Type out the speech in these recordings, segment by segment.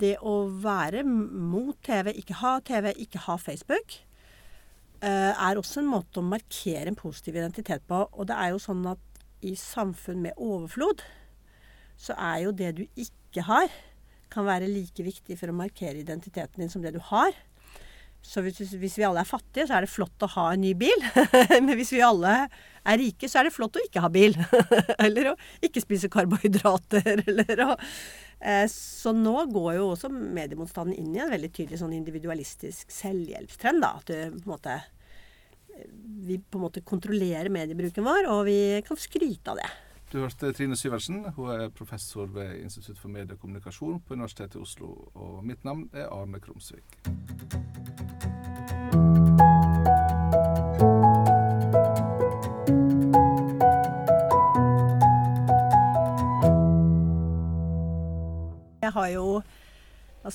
det å være mot TV, ikke ha TV, ikke ha Facebook, eh, er også en måte å markere en positiv identitet på. Og det er jo sånn at i samfunn med overflod, så er jo det du ikke har, kan være like viktig for å markere identiteten din som det du har. Så hvis, hvis, vi alle er fattige, så er det flott å ha en ny bil. Men hvis vi alle er rike, så er det flott å ikke ha bil. eller å ikke spise karbohydrater. Eller å eh, Så nå går jo også mediemotstanden inn i en veldig tydelig sånn individualistisk selvhjelpstrend. da, At du på en måte, vi på en måte kontrollerer mediebruken vår, og vi kan skryte av det. Du hørte Trine Syversen. Hun er professor ved Institutt for mediekommunikasjon på Universitetet i Oslo. Og mitt navn er Arne Krumsvik. Har jo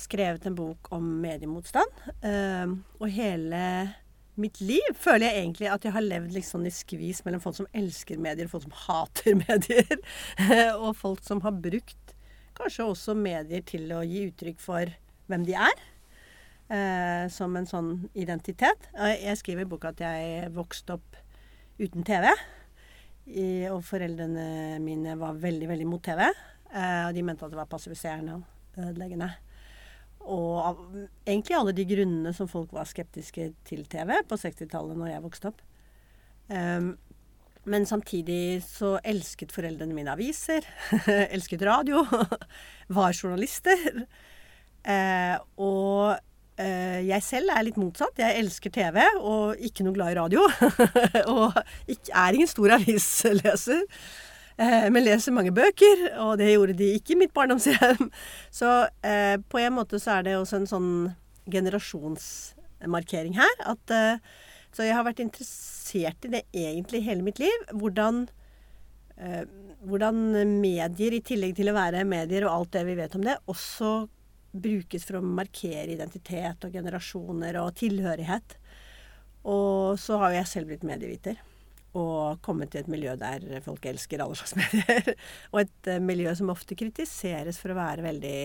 skrevet en bok om mediemotstand. Uh, og hele mitt liv føler jeg egentlig at jeg har levd liksom i skvis mellom folk som elsker medier, folk som hater medier. og folk som har brukt kanskje også medier til å gi uttrykk for hvem de er. Uh, som en sånn identitet. Jeg skriver i boka at jeg vokste opp uten TV. I, og foreldrene mine var veldig, veldig mot TV. Eh, og de mente at det var passiviserende ødeleggende. Og av egentlig alle de grunnene som folk var skeptiske til TV på 60-tallet når jeg vokste opp. Um, men samtidig så elsket foreldrene mine aviser. elsket radio. var journalister. Uh, og uh, jeg selv er litt motsatt. Jeg elsker TV og ikke noe glad i radio. og ikke, er ingen stor avisleser. Eh, men leser mange bøker, og det gjorde de ikke i mitt barndomshjem. Så eh, på en måte så er det også en sånn generasjonsmarkering her. At, eh, så jeg har vært interessert i det egentlig hele mitt liv. Hvordan, hvordan medier, i tillegg til å være medier og alt det vi vet om det, også brukes for å markere identitet og generasjoner og tilhørighet. Og så har jo jeg selv blitt medieviter og komme til et miljø der folk elsker alle slags medier. og et uh, miljø som ofte kritiseres for å være veldig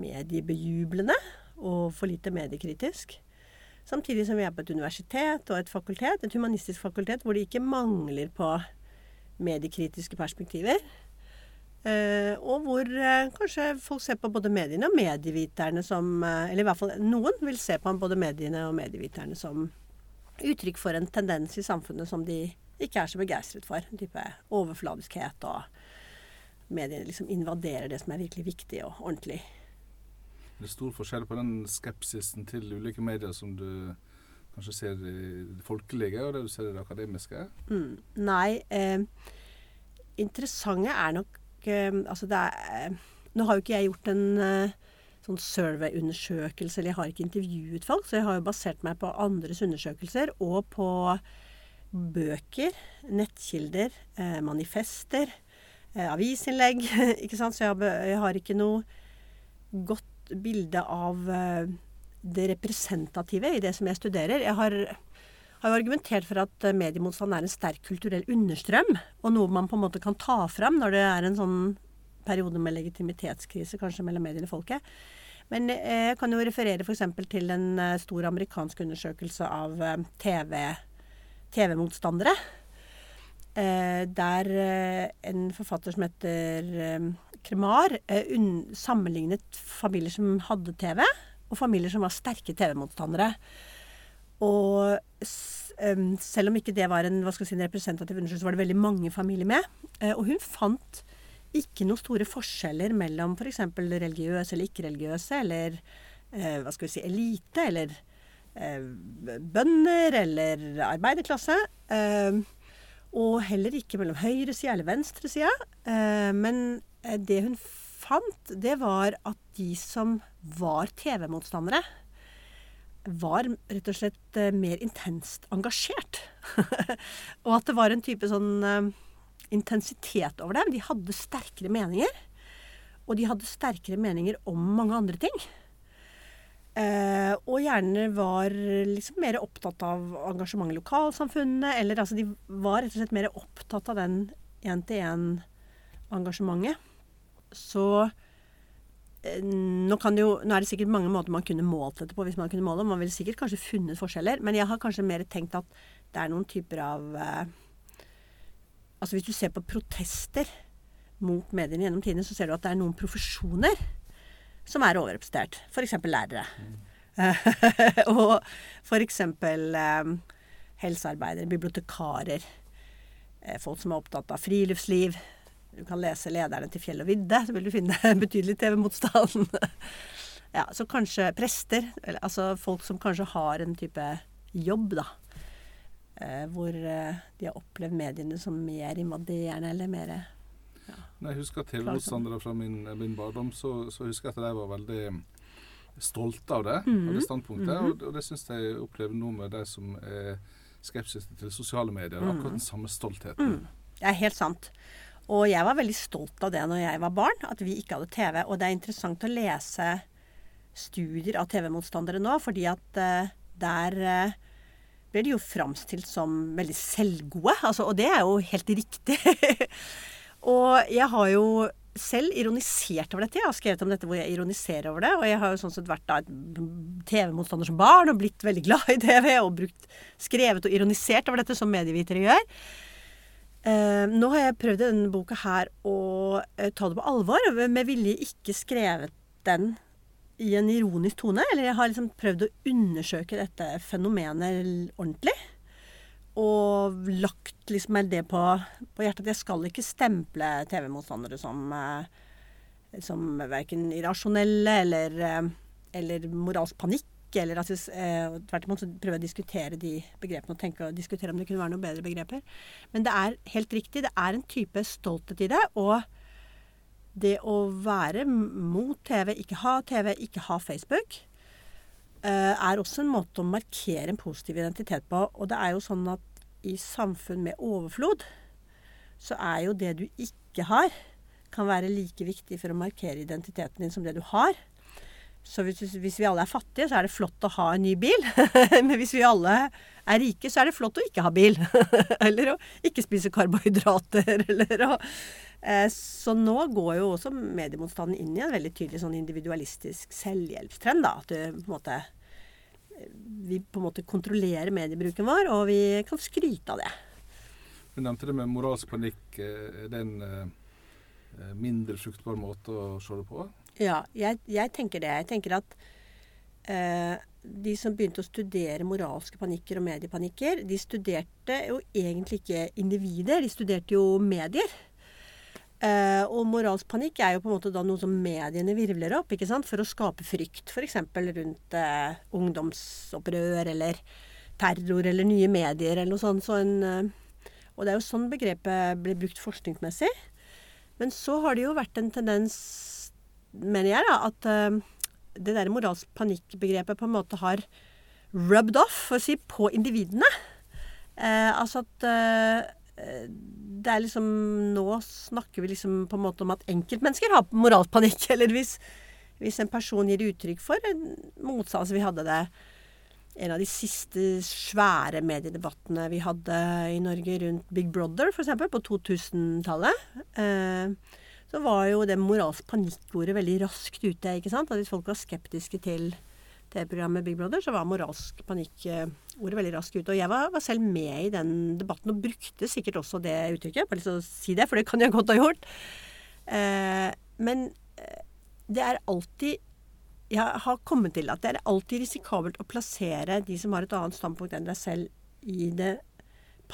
mediebejublende og for lite mediekritisk. Samtidig som vi er på et universitet og et fakultet, et humanistisk fakultet, hvor det ikke mangler på mediekritiske perspektiver. Uh, og hvor uh, kanskje folk ser på både mediene og medieviterne som Eller i hvert fall noen vil se på både mediene og medieviterne som uttrykk for en tendens i samfunnet som de ikke er så begeistret for. En type overfladiskhet og mediene liksom invaderer det som er virkelig viktig og ordentlig. Det er stor forskjell på den skepsisen til ulike medier som du kanskje ser i det folkelige, og det du ser i det akademiske? Mm, nei. Eh, interessante er nok eh, Altså det er eh, Nå har jo ikke jeg gjort en eh, sånn survey-undersøkelse, eller jeg har ikke intervjuet folk, så jeg har jo basert meg på andres undersøkelser og på bøker, nettkilder, eh, manifester, eh, avisinnlegg. ikke sant? Så jeg har, jeg har, ikke noe godt bilde av eh, det representative i det som jeg studerer. Jeg har, har argumentert for at eh, mediemotstand er en sterk kulturell understrøm, og noe man på en måte kan ta fram når det er en sånn periode med legitimitetskrise kanskje mellom mediene og folket. Men eh, jeg kan jo referere f.eks. til en eh, stor amerikansk undersøkelse av eh, TV-motstandere. TV der en forfatter som heter Kremar sammenlignet familier som hadde TV, og familier som var sterke TV-motstandere. Og selv om ikke det var en, si, en representativ undersøkelse, var det veldig mange familier med. Og hun fant ikke noen store forskjeller mellom f.eks. For religiøse eller ikke-religiøse, eller eh, hva skal vi si, elite, eller eh, bønder, eller arbeiderklasse. Eh, og heller ikke mellom høyresida eller venstresida. Eh, men eh, det hun fant, det var at de som var TV-motstandere, var rett og slett eh, mer intenst engasjert. og at det var en type sånn intensitet over dem. De hadde sterkere meninger. Og de hadde sterkere meninger om mange andre ting. Eh, og gjerne var liksom mer opptatt av engasjement i lokalsamfunnet. Eller altså, de var rett og slett mer opptatt av den én-til-én-engasjementet. Så eh, nå, jo, nå er det sikkert mange måter man kunne målt dette på hvis man kunne måle. Man ville sikkert kanskje funnet forskjeller. Men jeg har kanskje mer tenkt at det er noen typer av eh, Altså hvis du ser på protester mot mediene gjennom tidene, så ser du at det er noen profesjoner som er overrepresentert. F.eks. lærere. og f.eks. Eh, helsearbeidere, bibliotekarer. Eh, folk som er opptatt av friluftsliv. Du kan lese lederne til Fjell og vidde, så vil du finne betydelig TV-motstand. ja, så kanskje prester, altså folk som kanskje har en type jobb, da. Eh, hvor eh, de har opplevd mediene som mer invaderende eller mer ja, Når jeg husker TV-motstandere fra min, min barndom, så, så, husker jeg at de var veldig stolte av det, mm -hmm. av det standpunktet. Mm -hmm. Og, og, det syns jeg opplever nå med de som er skeptiske til sosiale medier. Mm. Akkurat den samme stoltheten. Mm. Det er helt sant. Og jeg var veldig stolt av det når jeg var barn, at vi ikke hadde TV. Og det er interessant å lese studier av TV-motstandere nå, fordi at uh, der uh, blir de jo framstilt som veldig selvgode. Altså, og det er jo helt riktig. og jeg har jo selv ironisert over dette. Jeg har skrevet om dette hvor jeg ironiserer over det. Og jeg har jo sånn sett vært da TV-motstander som barn og blitt veldig glad i TV. Og brukt, skrevet og ironisert over dette som medievitere gjør. Uh, nå har jeg prøvd i denne boka her å uh, ta det på alvor. Med vilje ikke skrevet den i en ironisk tone. Eller jeg har liksom prøvd å undersøke dette fenomenet ordentlig og lagt liksom det på, på, hjertet at jeg skal ikke stemple TV-motstandere som, eh, som verken irrasjonelle eller, eh, eller moralsk panikk. Eller at vi, eh, tvert imot prøver jeg å diskutere de begrepene og tenke og diskutere om det kunne være noen bedre begreper. Men det er helt riktig. Det er en type stolthet i det. Og det å være mot TV, ikke ha TV, ikke ha Facebook, Eh, er også en måte å markere en positiv identitet på. Og det er jo sånn at i samfunn med overflod, så er jo det du ikke har, kan være like viktig for å markere identiteten din som det du har. Så hvis, hvis, vi alle er fattige, så er det flott å ha en ny bil. Men hvis vi alle er rike, så er det flott å ikke ha bil. eller å ikke spise karbohydrater. Eller å eh, Så nå går jo også mediemotstanden inn i en veldig tydelig sånn individualistisk selvhjelpstrend. da, At du på en måte vi på en måte kontrollerer mediebruken vår, og vi kan skryte av det. Du nevnte det med moralsk panikk. Er det en eh, mindre fruktbar måte å se det på? Ja, jeg, jeg, tenker det. Jeg tenker at eh, de som begynte å studere moralske panikker og mediepanikker, de studerte jo egentlig ikke individer, de studerte jo medier. Eh, og moralsk panikk er jo på en måte da noe som mediene virvler opp ikke sant? for å skape frykt. F.eks. rundt eh, ungdomsopprør eller terror eller nye medier eller noe sånt. Så en, eh, og det er jo sånn begrepet blir brukt forskningsmessig. Men så har det jo vært en tendens mener jeg, da, at uh, det der moralsk panikkbegrepet på en måte har rubbed off, for å si, på individene. Uh, altså at uh, det er liksom Nå snakker vi liksom på en måte om at enkeltmennesker har moralsk panikk. Eller hvis, hvis en person gir uttrykk for en motstand Vi hadde det en av de siste svære mediedebattene vi hadde i Norge rundt Big Brother, f.eks., på 2000-tallet. Eh, så var jo det moralske panikkordet veldig raskt ute. ikke sant? At Hvis folk var skeptiske til TV-programmet Big Brother, så var moralsk panikkordet veldig raskt ute. Og jeg var, var, selv med i den debatten og brukte sikkert også det uttrykket. Bare lyst til å si det, for det kan jeg godt ha gjort. Eh, men eh, det er alltid Jeg har kommet til at det er alltid risikabelt å plassere de som har et annet standpunkt enn deg selv, i det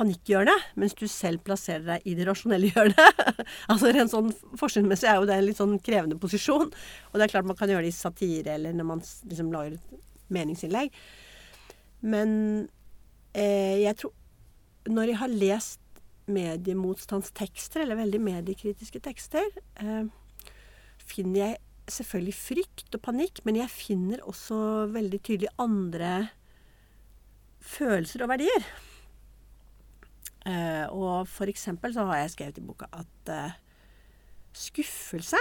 panikkhjørnet, mens du selv plasserer deg i det rasjonelle hjørnet. altså Rent sånn forskningsmessig er jo det en litt sånn krevende posisjon. Og det er klart man kan gjøre det i satire eller når man liksom lager et meningsinnlegg. Men eh, jeg tror Når jeg har lest mediemotstandstekster, eller veldig mediekritiske tekster, eh, finner jeg selvfølgelig frykt og panikk, men jeg finner også veldig tydelig andre følelser og verdier. Uh, og for eksempel så har jeg skrevet i boka at uh, skuffelse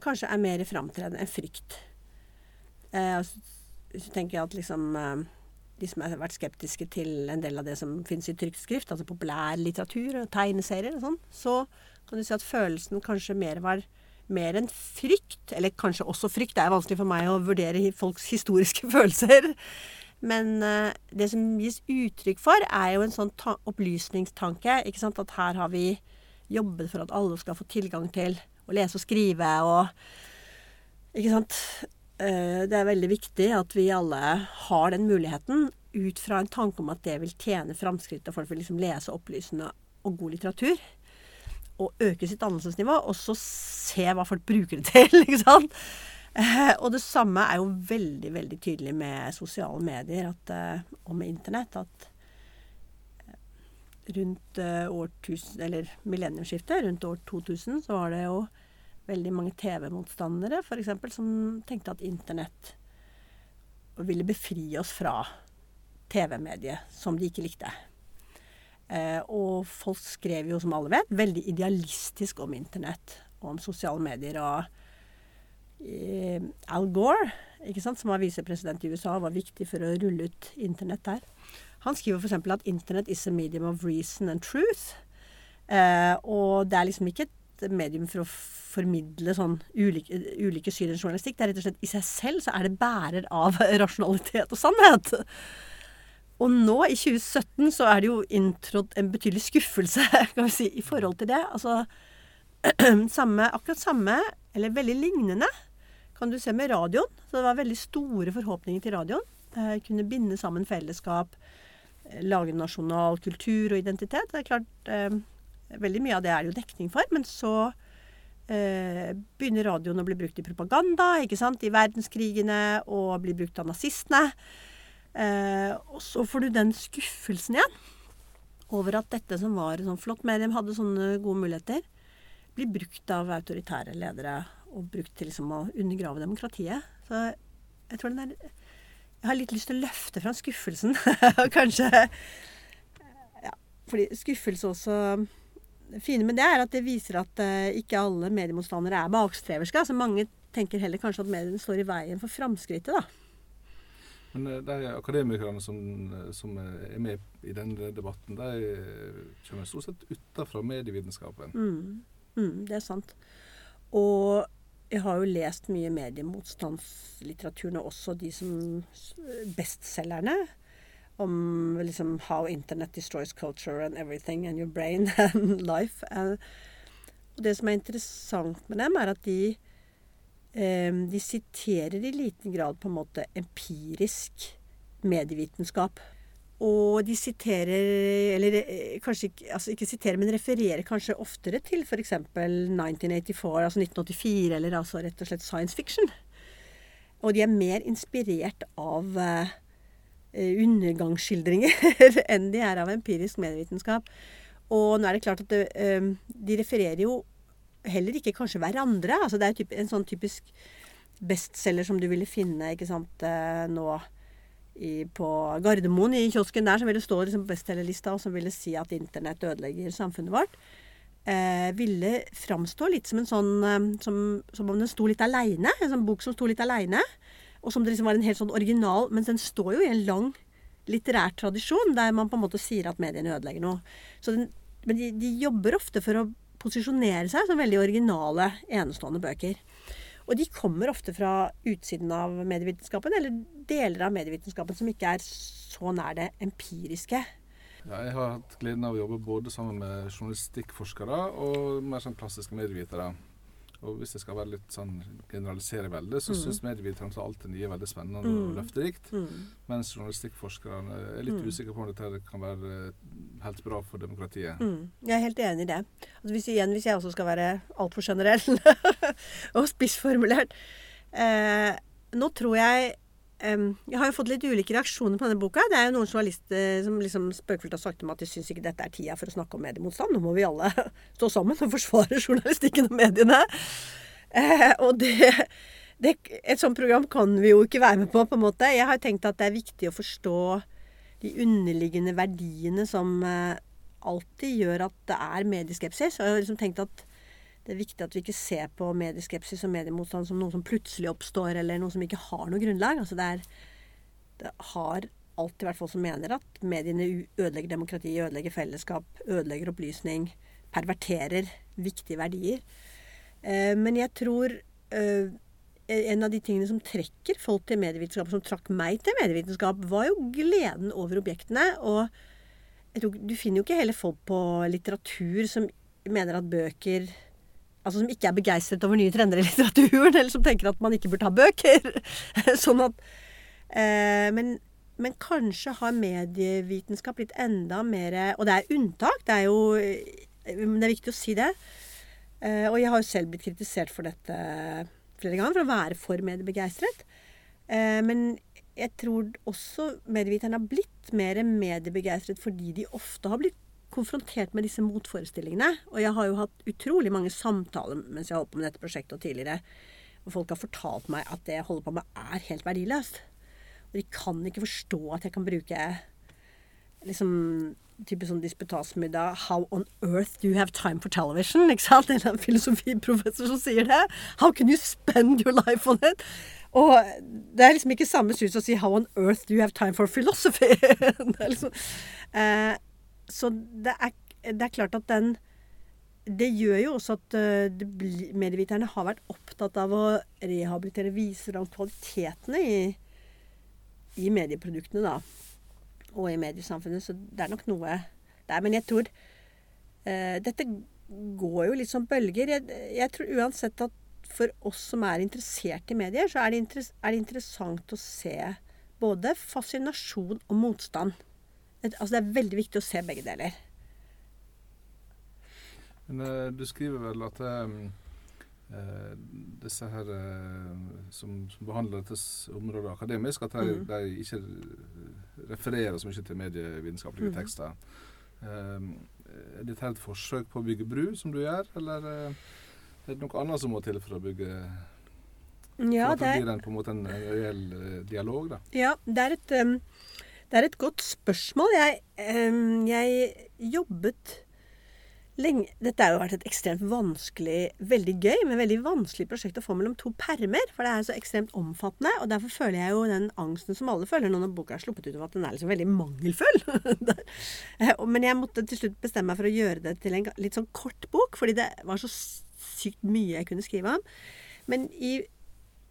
kanskje er mer framtredende enn frykt. Uh, hvis du tenker at liksom de som har vært skeptiske til en del av det som finnes i trykt skrift, altså populær litteratur og tegneserier og sånn, så kan du si at følelsen kanskje mer var mer enn frykt, eller kanskje også frykt, det er vanskelig for meg å vurdere folks historiske følelser. Men uh, det som gis uttrykk for, er jo en sånn opplysningstanke. ikke sant? At her har vi jobbet for at alle skal få tilgang til å lese og skrive og Ikke sant. Uh, det er veldig viktig at vi alle har den muligheten ut fra en tanke om at det vil tjene framskrittet, folk vil liksom lese opplysende og god litteratur og øke sitt dannelsesnivå, og så se hva folk bruker det til. ikke sant? Eh, og det samme er jo veldig veldig tydelig med sosiale medier at, eh, og med Internett. At eh, rundt årtusen, eller millenniumsskiftet, rundt år 2000, så var det jo veldig mange TV-motstandere f.eks. som tenkte at Internett ville befri oss fra TV-mediet som de ikke likte. Og folk skrev jo, som alle vet, veldig idealistisk om internett og om sosiale medier. Og Al Gore, sant, som var visepresident i USA, var viktig for å rulle ut internett der. Han skriver f.eks. at internett is a medium of reason and truth. Eh, og det er liksom ikke et medium for å formidle sånn ulike, ulike syn i journalistikk. Det er rett og slett i seg selv så er det bærer av rasjonalitet og sannhet. Og nå, i 2017, så er det jo inntrådt en betydelig skuffelse kan vi si, i forhold til det. Altså samme, akkurat samme, eller veldig lignende, kan du se med radioen. Så det var veldig store forhåpninger til radioen. Eh, kunne binde sammen fellesskap, eh, lage nasjonal kultur og identitet. Det er klart, eh, Veldig mye av det er det jo dekning for. Men så eh, begynner radioen å bli brukt i propaganda, ikke sant, i verdenskrigene, og blir brukt av nazistene. Eh, og så får du den skuffelsen igjen over at dette som var sånn flott medium, hadde sånne gode muligheter, blir brukt av autoritære ledere og brukt til liksom å undergrave demokratiet. Så jeg tror den er Jeg har litt lyst til å løfte fram skuffelsen. Kanskje ja, Fordi skuffelse også fine med det er at det viser at uh, ikke alle mediemotstandere er bakstreverske. Altså mange tenker heller kanskje at mediene står i veien for framskrittet, da. Men eh, de akademikerne som, eh, som, er med i denne debatten, de eh, kommer stort sett utenfra medievitenskapen. Mm. Mm, det er sant. Og jeg har jo lest mye mediemotstandslitteratur nå, også de som bestselgerne. Om liksom how internet destroys culture and everything and your brain and life. Og det som er interessant med dem, er at de de siterer i liten grad på en måte empirisk medievitenskap. Og de siterer, eller eh, kanskje ikke, altså ikke siterer, men refererer kanskje oftere til f.eks. 1984, altså 1984, eller altså rett og slett science fiction. Og de er mer inspirert av uh, undergangsskildringer enn de er av empirisk medievitenskap. Og nå er det klart at det, uh, de refererer jo heller ikke kanskje hverandre. Altså det er en sånn typisk bestselger som du ville finne ikke sant, eh, nå i, på Gardermoen, i kiosken der, som ville stå liksom, på bestselgerlista, og som ville si at internett ødelegger samfunnet vårt. Eh, ville framstå litt som en sånn eh, som, som, om den sto litt aleine. En sånn bok som sto litt aleine. Og som det liksom var en helt sånn original Mens den står jo i en lang litterær tradisjon der man på en måte sier at mediene ødelegger noe. Den, men de, de, jobber ofte for å posisjonere seg som veldig originale, enestående bøker. Og de kommer ofte fra utsiden av medievitenskapen, eller deler av medievitenskapen som ikke er så nær det empiriske. Ja, jeg har hatt gleden av å jobbe både sammen med journalistikkforskere og mer sånn klassiske medievitere. Og hvis jeg skal være litt sånn generalisere veldig, så mm. syns medieviterne alt det nye er veldig spennende mm. og løfterikt. Mm. Mens journalistikkforskerne er litt mm. usikre på om dette kan være helt bra for demokratiet. Mm. Jeg er helt enig i det. Altså hvis, igjen, hvis jeg også skal være altfor generell og spissformulert eh, Nå tror jeg jeg har jo fått litt ulike reaksjoner på denne boka. Det er jo noen journalister som liksom spøkefullt har sagt om at de syns ikke dette er tida for å snakke om mediemotstand. Nå må vi alle stå sammen og forsvare journalistikken og mediene. Uh, og det, det, Et sånt program kan vi jo ikke være med på, på en måte. Jeg har tenkt at det er viktig å forstå de underliggende verdiene som uh, alltid gjør at det er medieskepsis. Og jeg har liksom tenkt at det er viktig at vi ikke ser på medieskepsis og mediemotstand som noe som plutselig oppstår, eller noe som ikke har noe grunnlag. Altså det, er, det har alltid vært folk som mener at mediene ødelegger demokrati, ødelegger fellesskap, ødelegger opplysning, perverterer viktige verdier. Eh, men jeg tror eh, en av de tingene som trekker folk til medievitenskap, som trakk meg til medievitenskap, var jo gleden over objektene. Og tror, du finner jo ikke hele folk på litteratur som mener at bøker Altså som ikke er begeistret over nye trender i litteraturen, eller som tenker at man ikke burde ha bøker. sånn at eh, men, men, kanskje har medievitenskap blitt enda mer Og det er unntak, det er jo Det er viktig å si det. Eh, og jeg har jo selv blitt kritisert for dette flere ganger, for å være for mediebegeistret. Eh, men jeg tror også medieviterne har blitt mer mediebegeistret fordi de ofte har blitt konfrontert med disse motforestillingene. Og jeg har jo hatt utrolig mange samtaler mens jeg har holdt på med dette prosjektet og tidligere, hvor folk har fortalt meg at det jeg holder på med, er helt verdiløst. Og de kan ikke forstå at jeg kan bruke liksom type sånn disputasmiddag 'How on earth do you have time for television?' Ikke sant? En filosofiprofessor som sier det. 'How can you spend your life on it?' Og det er liksom ikke samme sus å si 'How on earth do you have time for philosophy?' det liksom, eh, så det er, det er, klart at den Det gjør jo også at uh, medieviterne har vært opptatt av å rehabilitere, vise fram kvalitetene i, i medieproduktene, da og i mediesamfunnet. Så det er nok noe der. Men jeg tror uh, Dette går jo litt som bølger. Jeg, jeg, tror uansett at for oss som er interessert i medier, så er det, er det interessant å se både fascinasjon og motstand. Altså det er veldig viktig å se begge deler. Men uh, du skriver vel at um, uh, disse her uh, som, som, behandler dette området akademisk, at de, mm. de ikke refererer så mye til medievitenskapelige mm. tekster. Um, er dette et forsøk på å bygge bru, som du gjør, eller er det noe annet som må til for å bygge ja, for at det blir en, på en måte en reell dialog? da? Ja, det er et, um, det er et godt spørsmål. Jeg, jeg jobbet lenge Dette har jo vært et ekstremt vanskelig, veldig gøy, men veldig vanskelig prosjekt å få mellom to permer. For det er så ekstremt omfattende. Og derfor føler jeg jo den angsten som alle føler når boka er sluppet ut, om at den er liksom veldig mangelfull. Eh, men jeg måtte til slutt bestemme meg for å gjøre det til en litt sånn kort bok, fordi det var så sykt mye jeg kunne skrive om. Men i,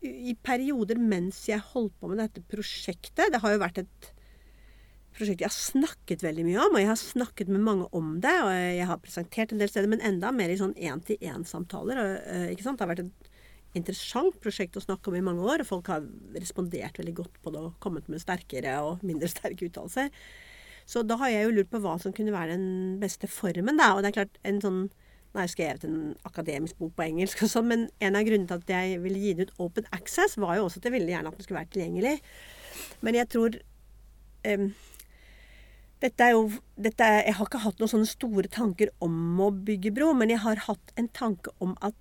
i perioder mens jeg holdt på med dette prosjektet Det har jo vært et prosjekt jeg har snakket veldig mye om, og jeg har snakket med mange om det. Og jeg har presentert en del steder, men enda mer i sånn én-til-én-samtaler. Eh? Det har vært et interessant prosjekt å snakke om i mange år, og folk har respondert veldig godt på det og kommet med sterkere og mindre sterke uttalelser. Så da har jeg jo lurt på hva som kunne være den beste formen, da. Og det er klart, en sånn Nå har jeg skrevet en akademisk bok på engelsk og sånn, men en av grunnene til at jeg ville gi den ut open access, var jo også at jeg ville gjerne at den skulle være tilgjengelig. Men jeg tror um, dette er jo dette er, Jeg har ikke hatt noen sånne store tanker om å bygge bro, men jeg har hatt en tanke om at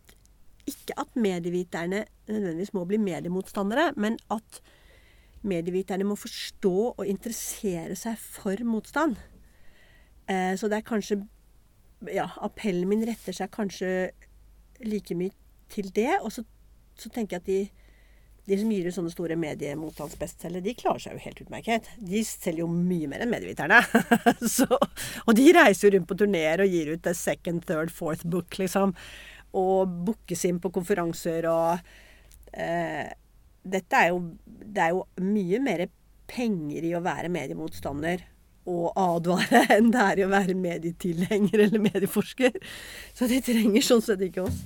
ikke at medieviterne nødvendigvis må bli mediemotstandere, men at medieviterne må forstå og interessere seg for motstand. Eh, så det er kanskje Ja, appellen min retter seg kanskje like mye til det. Og så, så tenker jeg at de de som gir ut sånne store mediemotstandsbestselgere, de klarer seg jo helt utmerket. De selger jo mye mer enn medieviterne. og de reiser jo rundt på turneer og gir ut the second, third, fourth book, liksom. Og bookes inn på konferanser og eh, Dette er jo Det er jo mye mer penger i å være mediemotstander og advare enn det er i å være medietilhenger eller medieforsker. Så de trenger sånn sett ikke oss.